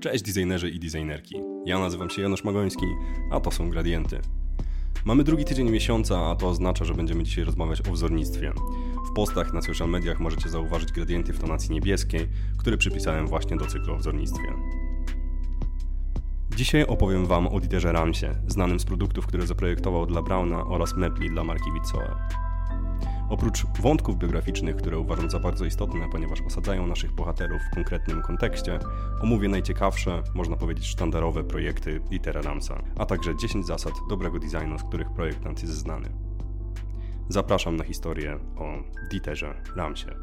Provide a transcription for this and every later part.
Cześć designerzy i designerki. Ja nazywam się Janusz Magoński, a to są Gradienty. Mamy drugi tydzień miesiąca, a to oznacza, że będziemy dzisiaj rozmawiać o wzornictwie. W postach na social mediach możecie zauważyć gradienty w tonacji niebieskiej, które przypisałem właśnie do cyklu o wzornictwie. Dzisiaj opowiem Wam o Dieterze Ramsie, znanym z produktów, które zaprojektował dla Brauna oraz mebli dla marki Witsoe. Oprócz wątków biograficznych, które uważam za bardzo istotne, ponieważ osadzają naszych bohaterów w konkretnym kontekście, omówię najciekawsze, można powiedzieć sztandarowe projekty Dietera Ramsa, a także 10 zasad dobrego designu, z których projektant jest znany. Zapraszam na historię o Dieterze Ramsie.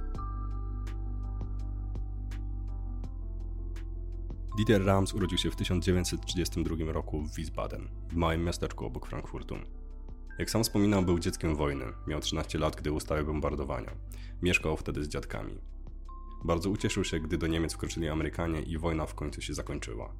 Dieter Rams urodził się w 1932 roku w Wiesbaden, w małym miasteczku obok Frankfurtu. Jak sam wspominał, był dzieckiem wojny. Miał 13 lat, gdy ustały bombardowania. Mieszkał wtedy z dziadkami. Bardzo ucieszył się, gdy do Niemiec wkroczyli Amerykanie i wojna w końcu się zakończyła.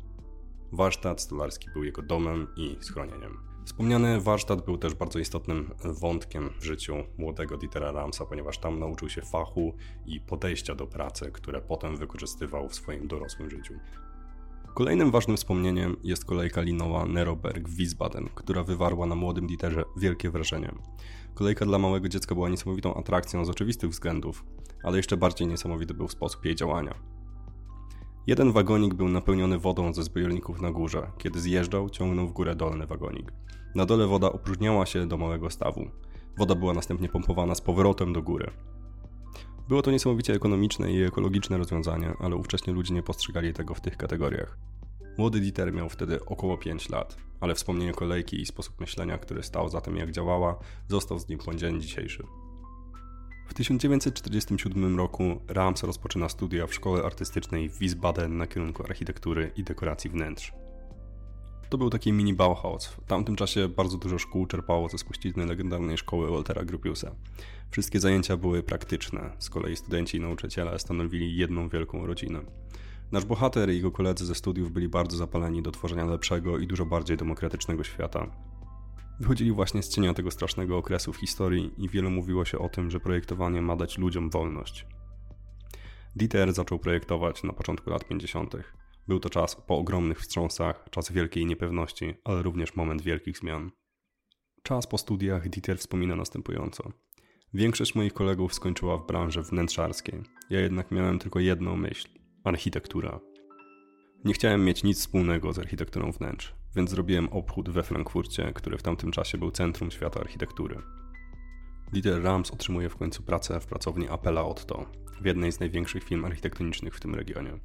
Warsztat stolarski był jego domem i schronieniem. Wspomniany warsztat był też bardzo istotnym wątkiem w życiu młodego Dietera Ramsa, ponieważ tam nauczył się fachu i podejścia do pracy, które potem wykorzystywał w swoim dorosłym życiu. Kolejnym ważnym wspomnieniem jest kolejka linowa Neroberg w Wiesbaden, która wywarła na młodym Dieterze wielkie wrażenie. Kolejka dla małego dziecka była niesamowitą atrakcją z oczywistych względów, ale jeszcze bardziej niesamowity był sposób jej działania. Jeden wagonik był napełniony wodą ze zbiorników na górze. Kiedy zjeżdżał, ciągnął w górę dolny wagonik. Na dole woda opróżniała się do małego stawu. Woda była następnie pompowana z powrotem do góry. Było to niesamowicie ekonomiczne i ekologiczne rozwiązanie, ale ówcześnie ludzie nie postrzegali tego w tych kategoriach. Młody Dieter miał wtedy około 5 lat, ale wspomnienie kolejki i sposób myślenia, który stał za tym jak działała, został z nim po dzień dzisiejszy. W 1947 roku Rams rozpoczyna studia w szkole artystycznej w Wiesbaden na kierunku architektury i dekoracji wnętrz. To był taki mini Bauhaus. W tamtym czasie bardzo dużo szkół czerpało ze spuścizny legendarnej szkoły Waltera Gropiusa. Wszystkie zajęcia były praktyczne, z kolei studenci i nauczyciele stanowili jedną wielką rodzinę. Nasz bohater i jego koledzy ze studiów byli bardzo zapaleni do tworzenia lepszego i dużo bardziej demokratycznego świata. Wychodzili właśnie z cienia tego strasznego okresu w historii i wielu mówiło się o tym, że projektowanie ma dać ludziom wolność. Dieter zaczął projektować na początku lat 50. Był to czas po ogromnych wstrząsach, czas wielkiej niepewności, ale również moment wielkich zmian. Czas po studiach Dieter wspomina następująco. Większość moich kolegów skończyła w branży wnętrzarskiej. Ja jednak miałem tylko jedną myśl architektura. Nie chciałem mieć nic wspólnego z architekturą wnętrz, więc zrobiłem obchód we Frankfurcie, który w tamtym czasie był centrum świata architektury. Dieter Rams otrzymuje w końcu pracę w pracowni Apella Otto, w jednej z największych firm architektonicznych w tym regionie.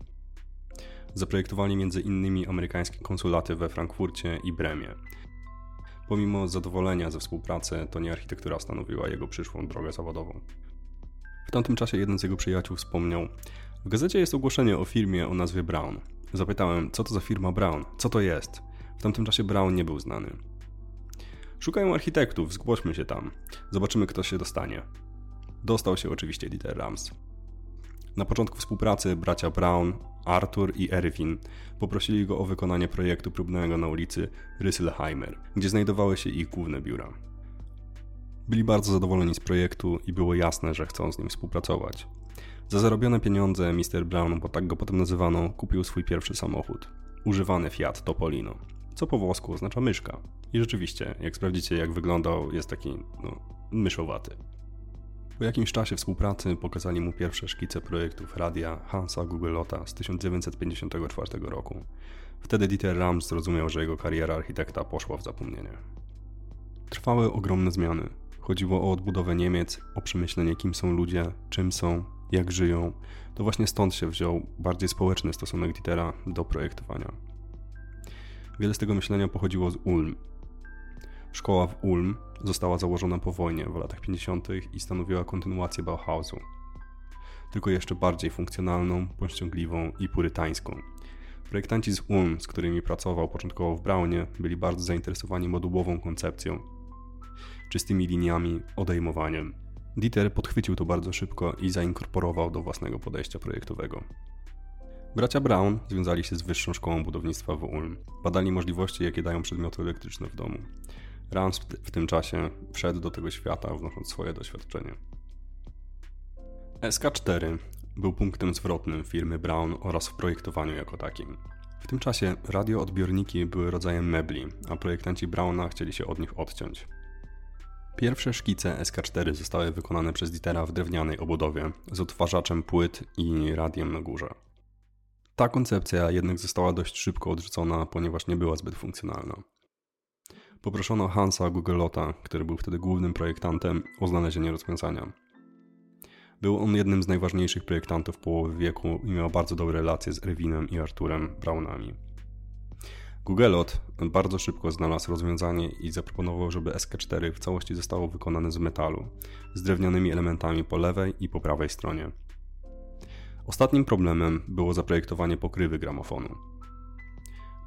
Zaprojektowali innymi amerykańskie konsulaty we Frankfurcie i Bremie. Pomimo zadowolenia ze współpracy, to nie architektura stanowiła jego przyszłą drogę zawodową. W tamtym czasie jeden z jego przyjaciół wspomniał, w gazecie jest ogłoszenie o firmie o nazwie Brown. Zapytałem, co to za firma Brown, co to jest. W tamtym czasie Brown nie był znany. Szukają architektów, zgłośmy się tam. Zobaczymy, kto się dostanie. Dostał się oczywiście Dieter Rams. Na początku współpracy bracia Brown, Arthur i Erwin poprosili go o wykonanie projektu próbnego na ulicy Rysselheimer, gdzie znajdowały się ich główne biura. Byli bardzo zadowoleni z projektu i było jasne, że chcą z nim współpracować. Za zarobione pieniądze Mr. Brown, bo tak go potem nazywano, kupił swój pierwszy samochód. Używany Fiat Topolino, co po włosku oznacza myszka. I rzeczywiście, jak sprawdzicie jak wyglądał, jest taki, no, myszowaty. Po jakimś czasie współpracy pokazali mu pierwsze szkice projektów radia Hansa Gugelota z 1954 roku. Wtedy Dieter Rams zrozumiał, że jego kariera architekta poszła w zapomnienie. Trwały ogromne zmiany. Chodziło o odbudowę Niemiec, o przemyślenie kim są ludzie, czym są, jak żyją, to właśnie stąd się wziął bardziej społeczny stosunek Dietera do projektowania. Wiele z tego myślenia pochodziło z Ulm. Szkoła w Ulm została założona po wojnie w latach 50. i stanowiła kontynuację Bauhausu, tylko jeszcze bardziej funkcjonalną, pościągliwą i purytańską. Projektanci z Ulm, z którymi pracował początkowo w Braunie, byli bardzo zainteresowani modułową koncepcją, czystymi liniami, odejmowaniem, Dieter podchwycił to bardzo szybko i zainkorporował do własnego podejścia projektowego. Bracia Brown związali się z Wyższą Szkołą Budownictwa w Ulm. Badali możliwości, jakie dają przedmioty elektryczne w domu. Rams w tym czasie wszedł do tego świata, wnosząc swoje doświadczenie. SK4 był punktem zwrotnym firmy Brown oraz w projektowaniu jako takim. W tym czasie radioodbiorniki były rodzajem mebli, a projektanci Brauna chcieli się od nich odciąć. Pierwsze szkice SK4 zostały wykonane przez Dietera w drewnianej obudowie z odtwarzaczem płyt i radiem na górze. Ta koncepcja jednak została dość szybko odrzucona, ponieważ nie była zbyt funkcjonalna. Poproszono Hansa Gugelota, który był wtedy głównym projektantem, o znalezienie rozwiązania. Był on jednym z najważniejszych projektantów połowy wieku i miał bardzo dobre relacje z Erwinem i Arturem Brownami. Gugelot bardzo szybko znalazł rozwiązanie i zaproponował, żeby SK4 w całości zostało wykonane z metalu, z drewnianymi elementami po lewej i po prawej stronie. Ostatnim problemem było zaprojektowanie pokrywy gramofonu.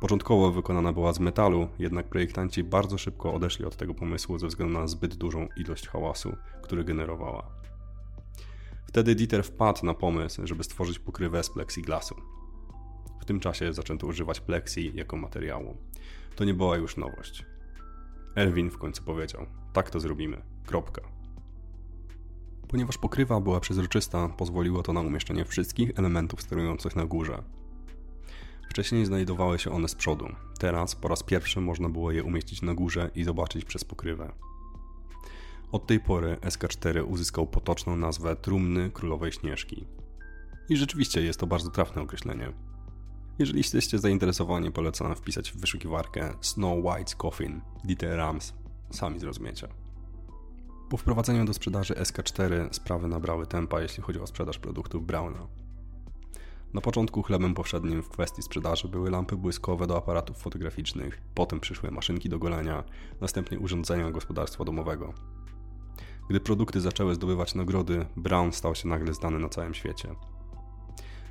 Początkowo wykonana była z metalu, jednak projektanci bardzo szybko odeszli od tego pomysłu ze względu na zbyt dużą ilość hałasu, który generowała. Wtedy Dieter wpadł na pomysł, żeby stworzyć pokrywę z plexiglasu. W tym czasie zaczęto używać plexi jako materiału. To nie była już nowość. Elwin w końcu powiedział: Tak to zrobimy. Kropka. Ponieważ pokrywa była przezroczysta, pozwoliło to na umieszczenie wszystkich elementów sterujących na górze. Wcześniej znajdowały się one z przodu, teraz po raz pierwszy można było je umieścić na górze i zobaczyć przez pokrywę. Od tej pory SK4 uzyskał potoczną nazwę Trumny Królowej Śnieżki. I rzeczywiście jest to bardzo trafne określenie. Jeżeli jesteście zainteresowani, polecam wpisać w wyszukiwarkę Snow White's Coffin Dieter Rams. Sami zrozumiecie. Po wprowadzeniu do sprzedaży SK4 sprawy nabrały tempa, jeśli chodzi o sprzedaż produktów Browna. Na początku chlebem powszednim w kwestii sprzedaży były lampy błyskowe do aparatów fotograficznych, potem przyszły maszynki do golenia, następnie urządzenia gospodarstwa domowego. Gdy produkty zaczęły zdobywać nagrody, Brown stał się nagle znany na całym świecie.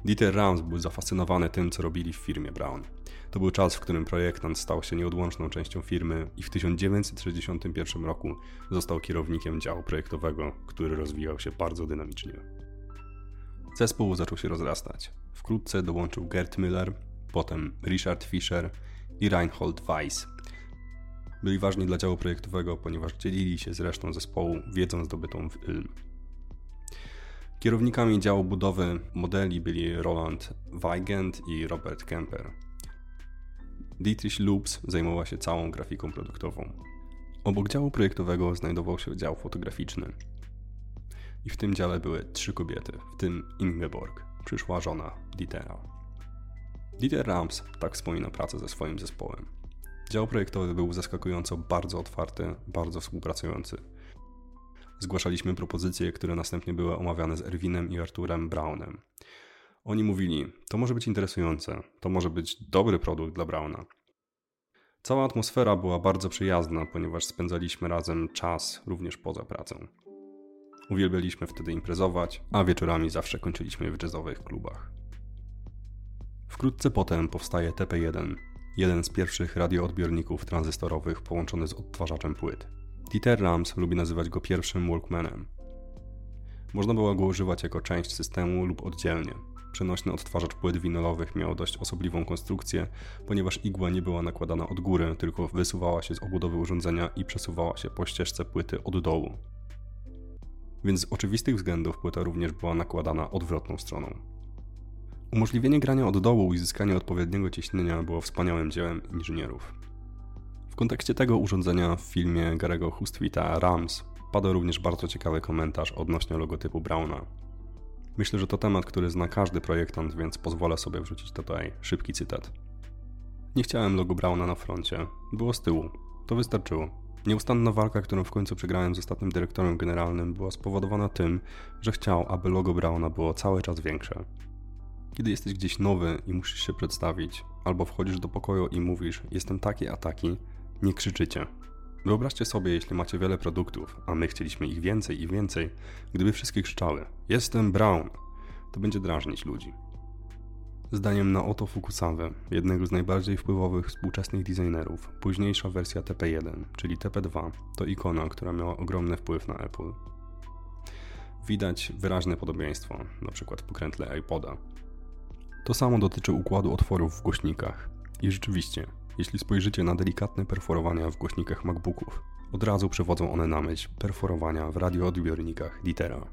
Dieter Rams był zafascynowany tym, co robili w firmie Brown. To był czas, w którym projektant stał się nieodłączną częścią firmy i w 1961 roku został kierownikiem działu projektowego, który rozwijał się bardzo dynamicznie. Zespół zaczął się rozrastać. Wkrótce dołączył Gerd Müller, potem Richard Fischer i Reinhold Weiss. Byli ważni dla działu projektowego, ponieważ dzielili się z resztą zespołu wiedzą zdobytą w Ilm. Kierownikami działu budowy modeli byli Roland Weigand i Robert Kemper. Dietrich Loops zajmowała się całą grafiką produktową. Obok działu projektowego znajdował się dział fotograficzny. I w tym dziale były trzy kobiety, w tym Ingeborg, przyszła żona Dietera. Dieter Rams tak wspomina pracę ze swoim zespołem. Dział projektowy był zaskakująco bardzo otwarty, bardzo współpracujący. Zgłaszaliśmy propozycje, które następnie były omawiane z Erwinem i Arturem Brownem. Oni mówili: To może być interesujące, to może być dobry produkt dla Browna. Cała atmosfera była bardzo przyjazna, ponieważ spędzaliśmy razem czas również poza pracą. Uwielbialiśmy wtedy imprezować, a wieczorami zawsze kończyliśmy w jazzowych klubach. Wkrótce potem powstaje TP1, jeden z pierwszych radioodbiorników tranzystorowych połączony z odtwarzaczem płyt. Dieter Rams lubi nazywać go pierwszym Walkmanem. Można było go używać jako część systemu lub oddzielnie. Przenośny odtwarzacz płyt winylowych miał dość osobliwą konstrukcję, ponieważ igła nie była nakładana od góry, tylko wysuwała się z obudowy urządzenia i przesuwała się po ścieżce płyty od dołu. Więc z oczywistych względów płyta również była nakładana odwrotną stroną. Umożliwienie grania od dołu i uzyskanie odpowiedniego ciśnienia było wspaniałym dziełem inżynierów. W kontekście tego urządzenia w filmie Garego Hustwita Rams padł również bardzo ciekawy komentarz odnośnie logotypu Browna. Myślę, że to temat, który zna każdy projektant, więc pozwolę sobie wrzucić tutaj szybki cytat. Nie chciałem logo Browna na froncie, było z tyłu. To wystarczyło. Nieustanna walka, którą w końcu przegrałem z ostatnim dyrektorem generalnym, była spowodowana tym, że chciał, aby logo Browna było cały czas większe. Kiedy jesteś gdzieś nowy i musisz się przedstawić, albo wchodzisz do pokoju i mówisz: Jestem taki a taki, nie krzyczycie. Wyobraźcie sobie, jeśli macie wiele produktów, a my chcieliśmy ich więcej i więcej, gdyby wszystkie krzyczały: Jestem Brown, to będzie drażnić ludzi. Zdaniem Naoto Fukusawy, jednego z najbardziej wpływowych współczesnych designerów, późniejsza wersja TP1, czyli TP2, to ikona, która miała ogromny wpływ na Apple. Widać wyraźne podobieństwo, np. w pokrętle iPoda. To samo dotyczy układu otworów w głośnikach. I rzeczywiście, jeśli spojrzycie na delikatne perforowania w głośnikach MacBooków, od razu przewodzą one na myśl perforowania w radioodbiornikach Dietera.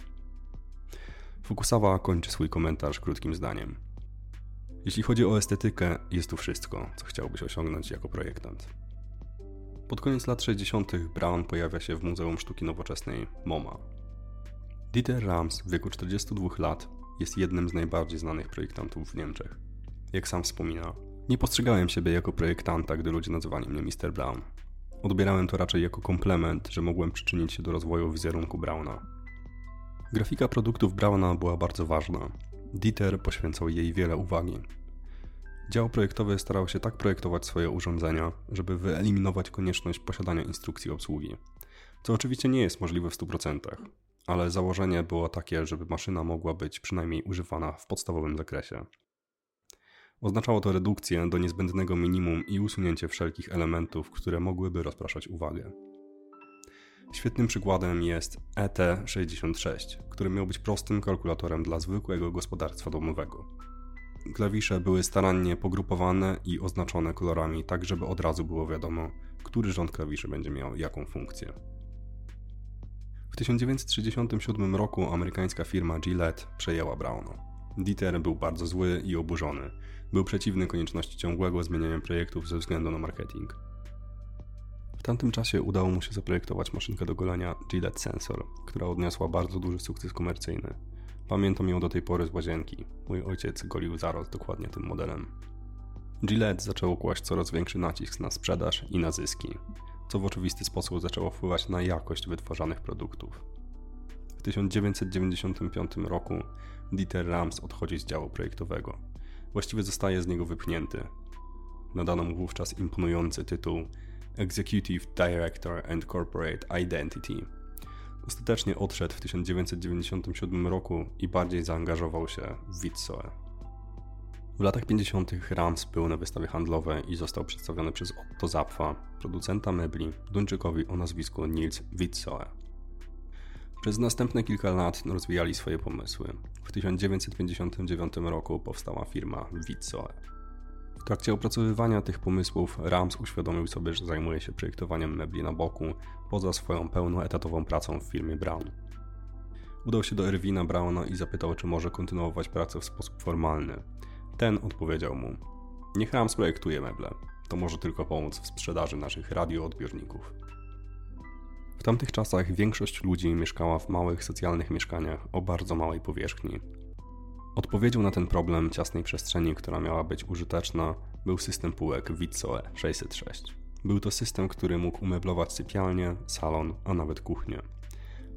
Fukusawa kończy swój komentarz krótkim zdaniem. Jeśli chodzi o estetykę, jest tu wszystko, co chciałbyś osiągnąć jako projektant. Pod koniec lat 60. Brown pojawia się w Muzeum Sztuki Nowoczesnej MoMA. Dieter Rams w wieku 42 lat jest jednym z najbardziej znanych projektantów w Niemczech. Jak sam wspomina, nie postrzegałem siebie jako projektanta, gdy ludzie nazywali mnie Mr. Brown. Odbierałem to raczej jako komplement, że mogłem przyczynić się do rozwoju wizerunku Brauna. Grafika produktów Brauna była bardzo ważna. Dieter poświęcał jej wiele uwagi. Dział projektowy starał się tak projektować swoje urządzenia, żeby wyeliminować konieczność posiadania instrukcji obsługi. Co oczywiście nie jest możliwe w 100%, ale założenie było takie, żeby maszyna mogła być przynajmniej używana w podstawowym zakresie. Oznaczało to redukcję do niezbędnego minimum i usunięcie wszelkich elementów, które mogłyby rozpraszać uwagę. Świetnym przykładem jest ET66, który miał być prostym kalkulatorem dla zwykłego gospodarstwa domowego. Klawisze były starannie pogrupowane i oznaczone kolorami, tak żeby od razu było wiadomo, który rząd klawiszy będzie miał jaką funkcję. W 1967 roku amerykańska firma Gillette przejęła Browna. Dieter był bardzo zły i oburzony. Był przeciwny konieczności ciągłego zmieniania projektów ze względu na marketing. W tamtym czasie udało mu się zaprojektować maszynkę do golenia Gillette Sensor, która odniosła bardzo duży sukces komercyjny. Pamiętam ją do tej pory z łazienki. Mój ojciec golił zaraz dokładnie tym modelem. Gillette zaczęło kłaść coraz większy nacisk na sprzedaż i na zyski, co w oczywisty sposób zaczęło wpływać na jakość wytwarzanych produktów. W 1995 roku Dieter Rams odchodzi z działu projektowego. Właściwie zostaje z niego wypchnięty. Nadano mu wówczas imponujący tytuł Executive Director and Corporate Identity. Ostatecznie odszedł w 1997 roku i bardziej zaangażował się w Witsoe. W latach 50. Rams był na wystawie handlowej i został przedstawiony przez Otto Zapfa, producenta mebli, Duńczykowi o nazwisku Nils Witsoe. Przez następne kilka lat rozwijali swoje pomysły. W 1959 roku powstała firma Witsoe. W trakcie opracowywania tych pomysłów Rams uświadomił sobie, że zajmuje się projektowaniem mebli na boku, poza swoją pełnoetatową pracą w firmie Brown. Udał się do Erwina Browna i zapytał, czy może kontynuować pracę w sposób formalny. Ten odpowiedział mu: Niech Rams projektuje meble. To może tylko pomóc w sprzedaży naszych radioodbiorników. W tamtych czasach większość ludzi mieszkała w małych socjalnych mieszkaniach o bardzo małej powierzchni. Odpowiedzią na ten problem ciasnej przestrzeni, która miała być użyteczna, był system półek Witsoe 606. Był to system, który mógł umeblować sypialnię, salon, a nawet kuchnię.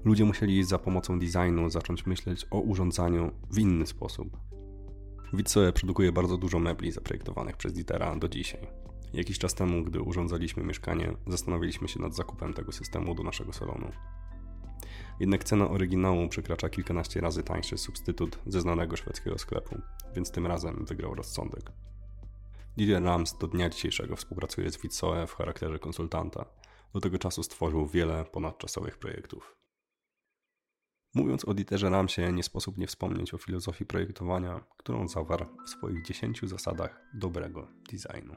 Ludzie musieli za pomocą designu zacząć myśleć o urządzaniu w inny sposób. Witsoe produkuje bardzo dużo mebli zaprojektowanych przez Dietera do dzisiaj. Jakiś czas temu, gdy urządzaliśmy mieszkanie, zastanowiliśmy się nad zakupem tego systemu do naszego salonu. Jednak cena oryginału przekracza kilkanaście razy tańszy substytut ze znanego szwedzkiego sklepu, więc tym razem wygrał rozsądek. Didier Rams do dnia dzisiejszego współpracuje z Witsoe w charakterze konsultanta. Do tego czasu stworzył wiele ponadczasowych projektów. Mówiąc o Dieterze Ramsie, nie sposób nie wspomnieć o filozofii projektowania, którą zawarł w swoich 10 zasadach dobrego designu.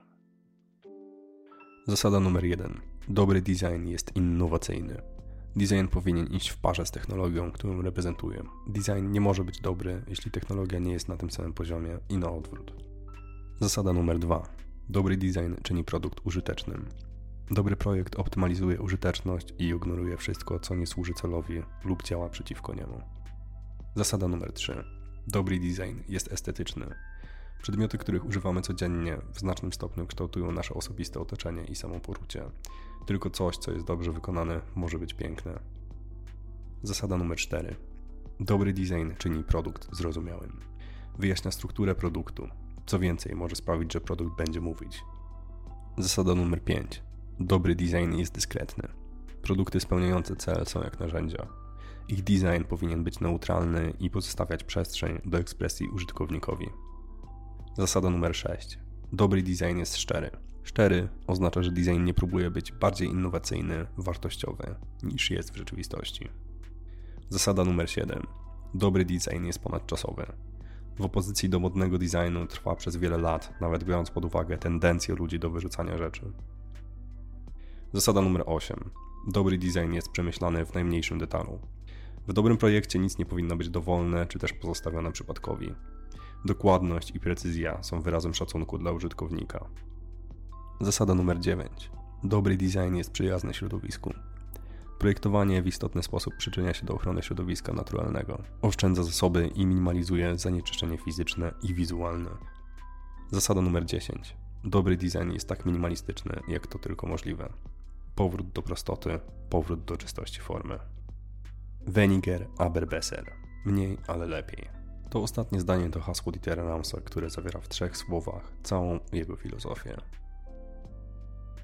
Zasada numer jeden. Dobry design jest innowacyjny. Design powinien iść w parze z technologią, którą reprezentuje. Design nie może być dobry, jeśli technologia nie jest na tym samym poziomie i na odwrót. Zasada numer dwa. Dobry design czyni produkt użytecznym. Dobry projekt optymalizuje użyteczność i ignoruje wszystko, co nie służy celowi lub działa przeciwko niemu. Zasada numer 3. Dobry design jest estetyczny. Przedmioty, których używamy codziennie, w znacznym stopniu kształtują nasze osobiste otoczenie i samopoczucie. Tylko coś, co jest dobrze wykonane, może być piękne. Zasada numer 4. Dobry design czyni produkt zrozumiałym. Wyjaśnia strukturę produktu. Co więcej, może sprawić, że produkt będzie mówić. Zasada numer 5. Dobry design jest dyskretny. Produkty spełniające cel są jak narzędzia. Ich design powinien być neutralny i pozostawiać przestrzeń do ekspresji użytkownikowi. Zasada numer 6. Dobry design jest szczery. Szczery oznacza, że design nie próbuje być bardziej innowacyjny, wartościowy niż jest w rzeczywistości. Zasada numer 7. Dobry design jest ponadczasowy. W opozycji do modnego designu trwa przez wiele lat, nawet biorąc pod uwagę tendencję ludzi do wyrzucania rzeczy. Zasada numer 8. Dobry design jest przemyślany w najmniejszym detalu. W dobrym projekcie nic nie powinno być dowolne czy też pozostawione przypadkowi. Dokładność i precyzja są wyrazem szacunku dla użytkownika. Zasada numer 9. Dobry design jest przyjazny środowisku. Projektowanie w istotny sposób przyczynia się do ochrony środowiska naturalnego, oszczędza zasoby i minimalizuje zanieczyszczenie fizyczne i wizualne. Zasada numer 10. Dobry design jest tak minimalistyczny, jak to tylko możliwe. Powrót do prostoty, powrót do czystości formy. Weniger aber besser. Mniej, ale lepiej. To ostatnie zdanie to hasło Dietera Ramsa, które zawiera w trzech słowach całą jego filozofię.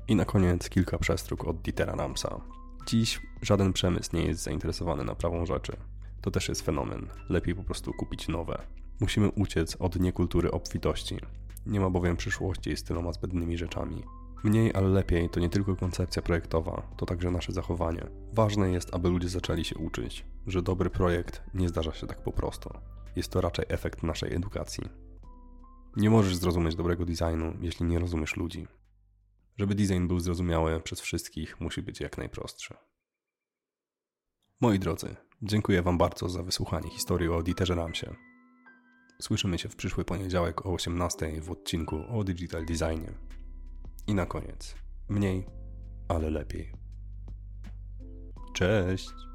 I na koniec kilka przestróg od Dietera Ramsa. Dziś żaden przemysł nie jest zainteresowany naprawą rzeczy. To też jest fenomen. Lepiej po prostu kupić nowe. Musimy uciec od niekultury obfitości. Nie ma bowiem przyszłości z tyloma zbędnymi rzeczami. Mniej, ale lepiej to nie tylko koncepcja projektowa, to także nasze zachowanie. Ważne jest, aby ludzie zaczęli się uczyć, że dobry projekt nie zdarza się tak po prostu. Jest to raczej efekt naszej edukacji. Nie możesz zrozumieć dobrego designu, jeśli nie rozumiesz ludzi. Żeby design był zrozumiały przez wszystkich, musi być jak najprostszy. Moi drodzy, dziękuję Wam bardzo za wysłuchanie historii o Dieterze Ramsie. Słyszymy się w przyszły poniedziałek o 18 w odcinku o digital designie. I na koniec, mniej, ale lepiej. Cześć!